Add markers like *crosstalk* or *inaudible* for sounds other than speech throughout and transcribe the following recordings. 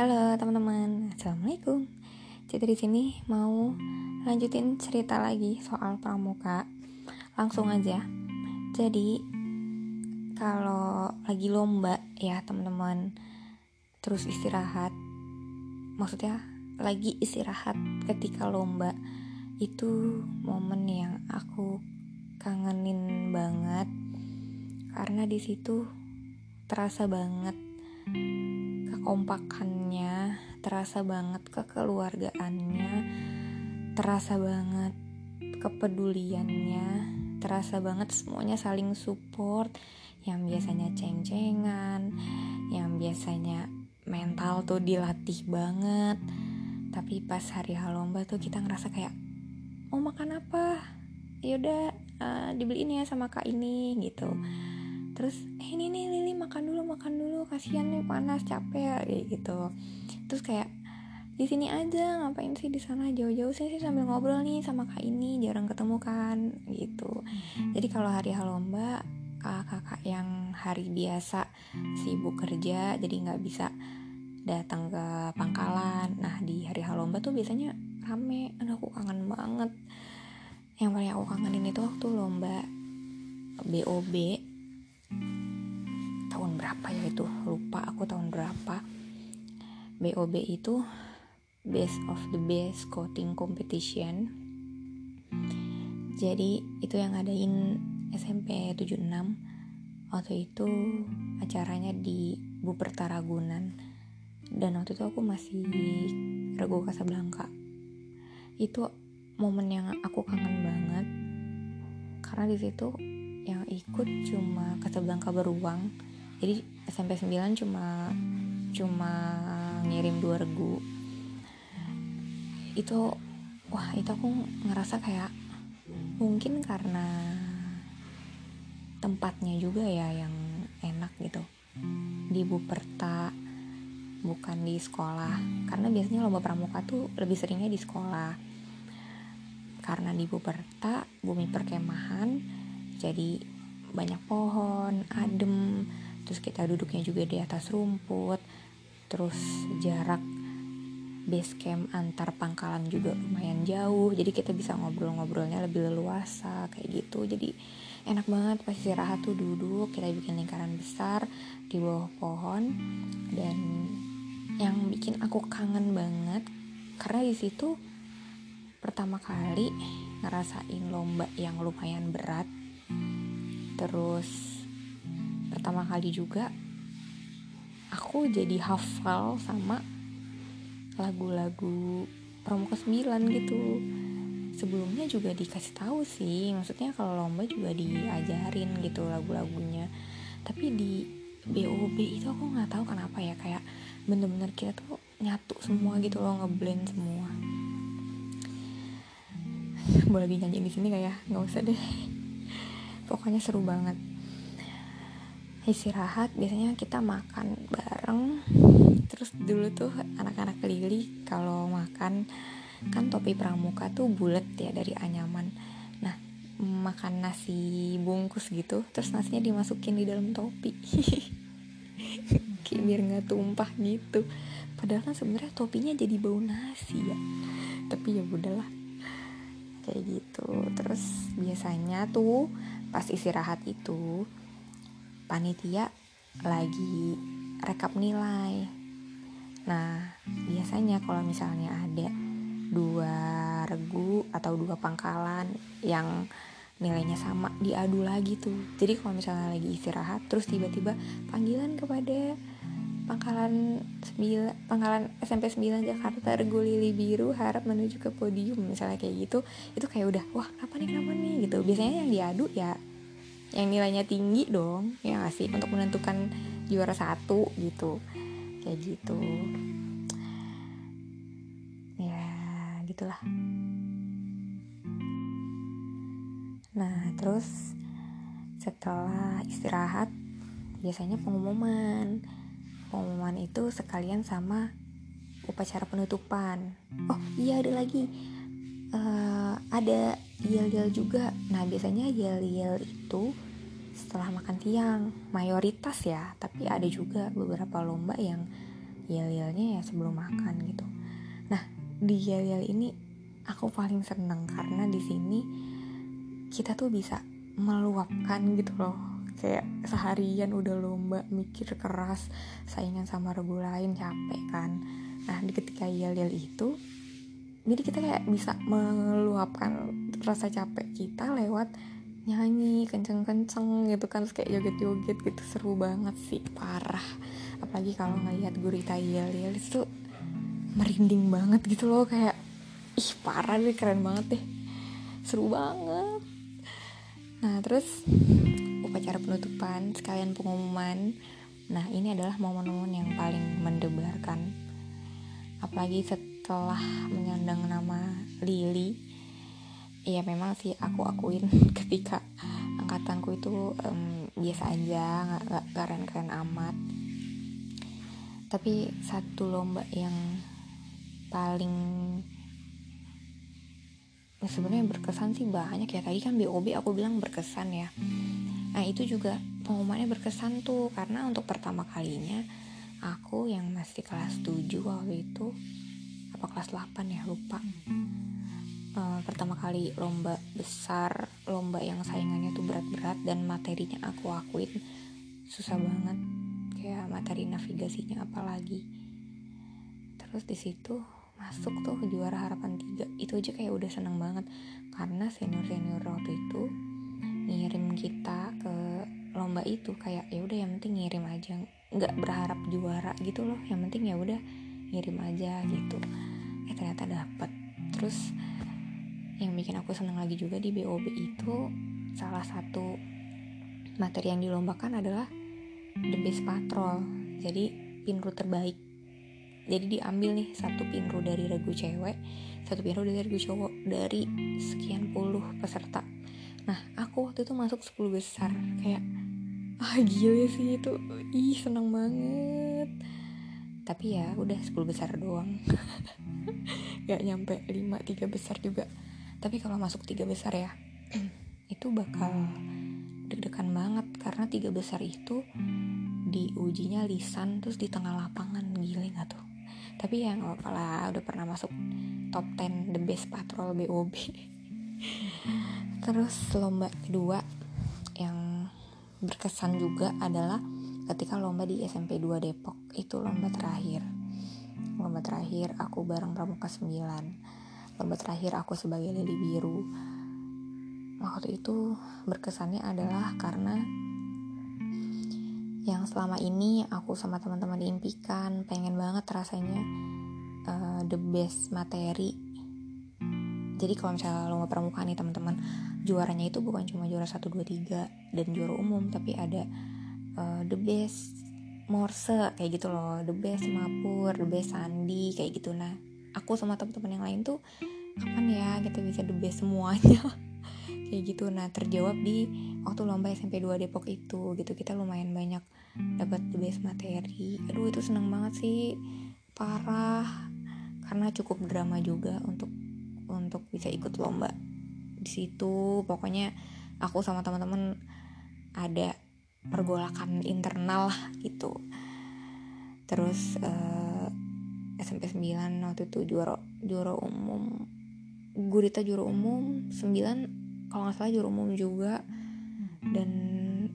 Halo teman-teman, assalamualaikum. Jadi di sini mau lanjutin cerita lagi soal pramuka. Langsung aja. Jadi kalau lagi lomba ya teman-teman, terus istirahat. Maksudnya lagi istirahat ketika lomba itu momen yang aku kangenin banget karena di situ terasa banget kekompakannya terasa banget kekeluargaannya terasa banget kepeduliannya terasa banget semuanya saling support. Yang biasanya ceng-cengan yang biasanya mental tuh dilatih banget. Tapi pas hari lomba tuh kita ngerasa kayak mau makan apa? Yaudah uh, dibeliin ya sama kak ini gitu terus eh ini nih Lili makan dulu makan dulu kasihan nih panas capek ya kayak gitu. Terus kayak di sini aja ngapain sih di sana? Jauh-jauh sih sih sambil ngobrol nih sama kak ini jarang ketemu kan gitu. Jadi kalau hari lomba kakak-kakak yang hari biasa sibuk kerja jadi nggak bisa datang ke pangkalan. Nah di hari lomba tuh biasanya rame. Aduh aku kangen banget. Yang paling aku kangenin itu waktu lomba BOB berapa ya itu? Lupa aku tahun berapa. BOB itu Best of the Best Scouting Competition. Jadi itu yang ngadain SMP 76 waktu itu acaranya di Buperta Ragunan dan waktu itu aku masih Rego Kasablanka itu momen yang aku kangen banget. Karena di situ yang ikut cuma Kasablanka beruang jadi SMP 9 cuma cuma ngirim dua regu. Itu wah itu aku ngerasa kayak mungkin karena tempatnya juga ya yang enak gitu. Di Buperta bukan di sekolah. Karena biasanya lomba pramuka tuh lebih seringnya di sekolah. Karena di Buperta bumi perkemahan jadi banyak pohon adem terus kita duduknya juga di atas rumput. Terus jarak base camp antar pangkalan juga lumayan jauh. Jadi kita bisa ngobrol-ngobrolnya lebih leluasa kayak gitu. Jadi enak banget pas istirahat tuh duduk kita bikin lingkaran besar di bawah pohon. Dan yang bikin aku kangen banget karena di situ pertama kali ngerasain lomba yang lumayan berat. Terus pertama kali juga aku jadi hafal sama lagu-lagu Pramuka 9 gitu. Sebelumnya juga dikasih tahu sih maksudnya kalau lomba juga diajarin gitu lagu-lagunya. Tapi di BOB itu aku nggak tahu kenapa ya kayak bener-bener kita tuh nyatu semua gitu loh ngeblend semua. Boleh dinyanyi di sini kayak ya? nggak usah deh. Pokoknya seru banget istirahat biasanya kita makan bareng. Terus dulu tuh anak-anak Lili kalau makan kan topi pramuka tuh bulat ya dari anyaman. Nah makan nasi bungkus gitu terus nasinya dimasukin di dalam topi. *laughs* Kayak biar nggak tumpah gitu. Padahal kan sebenarnya topinya jadi bau nasi ya. Tapi ya udahlah kayak gitu. Terus biasanya tuh pas istirahat itu panitia lagi rekap nilai. Nah biasanya kalau misalnya ada dua regu atau dua pangkalan yang nilainya sama diadu lagi tuh. Jadi kalau misalnya lagi istirahat terus tiba-tiba panggilan kepada pangkalan 9 pangkalan SMP 9 Jakarta Regu Lili Biru harap menuju ke podium misalnya kayak gitu itu kayak udah wah kenapa nih kenapa nih? Gitu. Biasanya yang diadu ya yang nilainya tinggi dong ya gak sih? Untuk menentukan juara satu gitu. Kayak gitu. Ya gitulah. Nah terus setelah istirahat biasanya pengumuman. Pengumuman itu sekalian sama upacara penutupan. Oh iya ada lagi. Uh, ada yel-yel juga. Nah biasanya yel-yel itu setelah makan siang mayoritas ya tapi ada juga beberapa lomba yang yel-yelnya ya sebelum makan gitu. Nah di yel-yel ini aku paling seneng karena di sini kita tuh bisa meluapkan gitu loh. Kayak seharian udah lomba mikir keras saingan sama regu lain capek kan. Nah di ketika yel-yel itu jadi kita kayak bisa meluapkan rasa capek kita lewat nyanyi kenceng-kenceng gitu kan kayak joget-joget gitu. Seru banget sih parah. Apalagi kalau ngelihat gurita yel-yel itu merinding banget gitu loh kayak ih parah deh keren banget deh. Seru banget. Nah terus upacara penutupan sekalian pengumuman. Nah ini adalah momen-momen yang paling mendebarkan. Apalagi setelah menyandang nama Lily Iya memang sih aku akuin *laughs* ketika angkatanku itu um, biasa aja nggak keren-keren amat. Tapi satu lomba yang paling ya sebenarnya berkesan sih banyak ya. Tadi kan BOB aku bilang berkesan ya. Nah itu juga pengumumannya berkesan tuh karena untuk pertama kalinya aku yang masih kelas 7 waktu itu apa kelas 8 ya lupa uh, pertama kali lomba besar lomba yang saingannya tuh berat-berat dan materinya aku akuin susah banget. Kayak materi navigasinya apalagi. Terus di situ masuk tuh juara harapan tiga. Itu aja kayak udah seneng banget. Karena senior senior waktu itu ngirim kita ke lomba itu kayak ya udah yang penting ngirim aja. Nggak berharap juara gitu loh. Yang penting ya udah ngirim aja gitu. Eh ternyata dapet. Terus yang bikin aku seneng lagi juga di BOB itu salah satu materi yang dilombakan adalah the best patrol. Jadi pinru terbaik. Jadi diambil nih satu pinru dari regu cewek satu pinru dari regu cowok dari sekian puluh peserta. Nah aku waktu itu masuk 10 besar. Kayak ah gila sih itu. Ih seneng banget. Tapi ya udah 10 besar doang. *laughs* Gak nyampe 5 tiga besar juga tapi kalau masuk tiga besar ya *clears throat* itu bakal deg-degan banget. Karena tiga besar itu diujinya lisan terus di tengah lapangan. Gile gak tuh? Tapi ya nggak apa lah udah pernah masuk top 10 the best patrol BOB *laughs* terus lomba kedua yang berkesan juga adalah ketika lomba di SMP 2 Depok. Itu lomba terakhir. Lomba terakhir aku bareng pramuka 9 lomba terakhir aku sebagai lili biru. Waktu itu berkesannya adalah karena yang selama ini aku sama teman-teman diimpikan pengen banget rasanya uh, the best materi. Jadi kalau misalnya lomba pramuka nih teman-teman juaranya itu bukan cuma juara 1, 2, 3 dan juara umum tapi ada uh, the best morse kayak gitu loh. The best mapur the best sandi kayak gitu. Nah aku sama teman-teman yang lain tuh kapan ya kita bisa the best semuanya? *laughs* Kayak gitu. Nah terjawab di waktu lomba SMP 2 Depok itu gitu. Kita lumayan banyak dapat the best materi. Aduh itu seneng banget sih. Parah. Karena cukup drama juga untuk untuk bisa ikut lomba di situ. Pokoknya aku sama teman-teman ada pergolakan internal gitu. Terus uh, SMP 9 waktu itu juara juara umum. Gurita juara umum 9 kalau nggak salah juara umum juga. Dan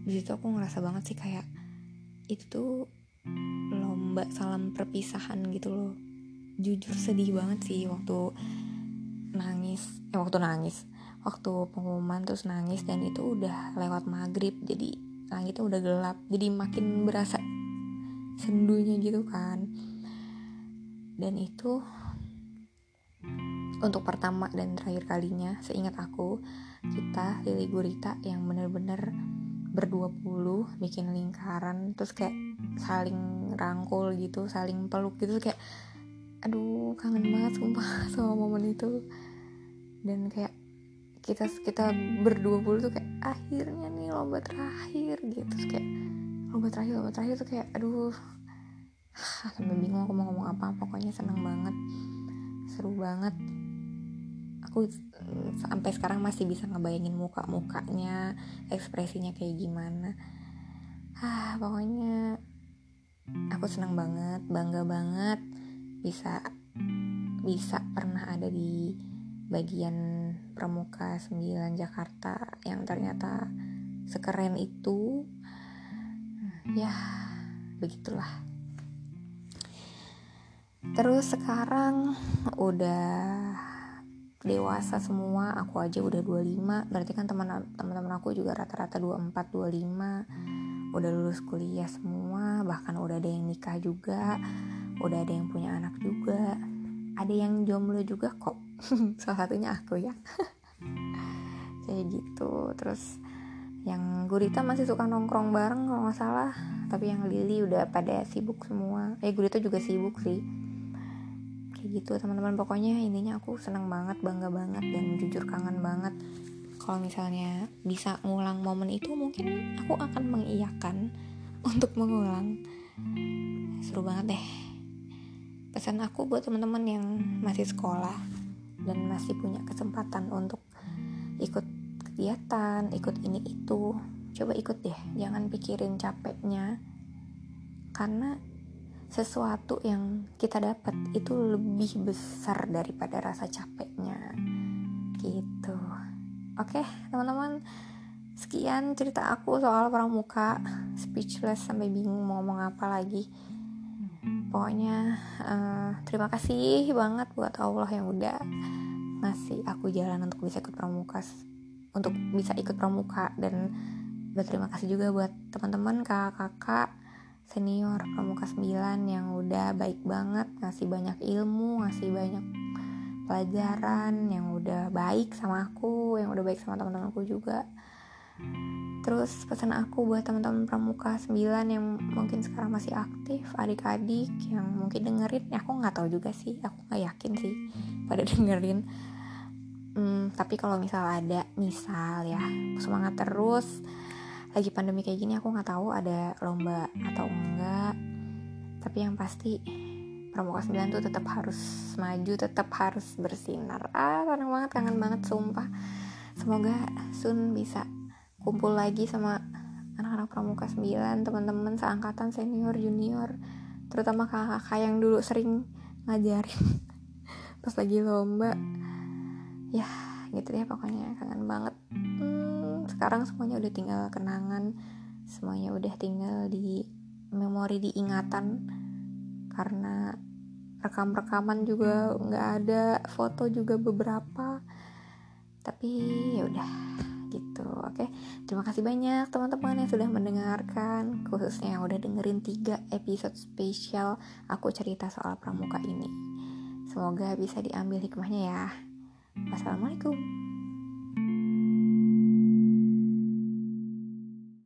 di situ aku ngerasa banget sih kayak itu tuh lomba salam perpisahan gitu loh. Jujur sedih banget sih waktu nangis eh waktu nangis waktu pengumuman terus nangis dan itu udah lewat maghrib jadi langitnya udah gelap jadi makin berasa sendunya gitu kan dan itu untuk pertama dan terakhir kalinya seingat aku kita Lili Gurita yang bener-bener berdua puluh bikin lingkaran terus kayak saling rangkul gitu saling peluk gitu kayak aduh kangen banget sumpah *laughs* sama momen itu. Dan kayak kita kita berdua puluh tuh kayak akhirnya nih lomba terakhir gitu. Terus kayak lomba terakhir lomba terakhir tuh kayak aduh *laughs* sampai bingung aku mau ngomong apa pokoknya seneng banget. Seru banget. Aku mm, sampai sekarang masih bisa ngebayangin muka mukanya ekspresinya kayak gimana. Ah pokoknya aku senang banget bangga banget bisa bisa pernah ada di bagian pramuka 9 Jakarta yang ternyata sekeren itu. Ya begitulah terus sekarang udah dewasa semua aku aja udah 25 berarti kan teman-teman aku juga rata-rata 24 25 udah lulus kuliah semua bahkan udah ada yang nikah juga udah ada yang punya anak juga. Ada yang jomblo juga kok *laughs* salah satunya aku ya. *laughs* Kayak gitu. Terus yang Gurita masih suka nongkrong bareng kalau nggak salah. Tapi yang Lili udah pada sibuk semua. Eh Gurita juga sibuk sih kayak gitu teman-teman. Pokoknya intinya aku senang banget bangga banget dan jujur kangen banget. Kalau misalnya bisa ngulang momen itu mungkin aku akan mengiyakan *laughs* untuk mengulang. Seru banget deh. Pesan aku buat teman-teman yang masih sekolah dan masih punya kesempatan untuk ikut kegiatan, ikut ini itu, coba ikut deh, jangan pikirin capeknya. Karena sesuatu yang kita dapat itu lebih besar daripada rasa capeknya. Gitu. Oke, teman-teman, sekian cerita aku soal pramuka. Speechless sampai bingung mau ngomong apa lagi. Pokoknya uh, terima kasih banget buat Allah yang udah ngasih aku jalan untuk bisa ikut pramuka untuk bisa ikut pramuka dan berterima kasih juga buat teman-teman kakak-kakak senior pramuka 9 yang udah baik banget ngasih banyak ilmu ngasih banyak pelajaran yang udah baik sama aku yang udah baik sama teman-temanku juga. Terus pesan aku buat teman-teman pramuka 9 yang mungkin sekarang masih aktif adik-adik yang mungkin dengerin ya aku nggak tahu juga sih aku nggak yakin sih pada *laughs* dengerin. Hmm, tapi kalau misal ada misal ya semangat terus lagi pandemi kayak gini aku nggak tahu ada lomba atau enggak. Tapi yang pasti Pramuka 9 tuh tetap harus maju tetap harus bersinar. Ah seneng banget kangen banget sumpah. Semoga Sun bisa kumpul lagi sama anak-anak Pramuka 9 teman-teman seangkatan senior junior. Terutama kakak-kakak yang dulu sering ngajarin *laughs* pas lagi lomba. Ya gitu ya pokoknya kangen banget sekarang semuanya udah tinggal kenangan semuanya udah tinggal di memori diingatan. Karena rekam-rekaman juga nggak ada foto juga beberapa. Tapi ya udah gitu. Oke terima kasih banyak teman-teman yang sudah mendengarkan khususnya yang udah dengerin tiga episode spesial aku cerita soal pramuka ini. Semoga bisa diambil hikmahnya ya. Assalamualaikum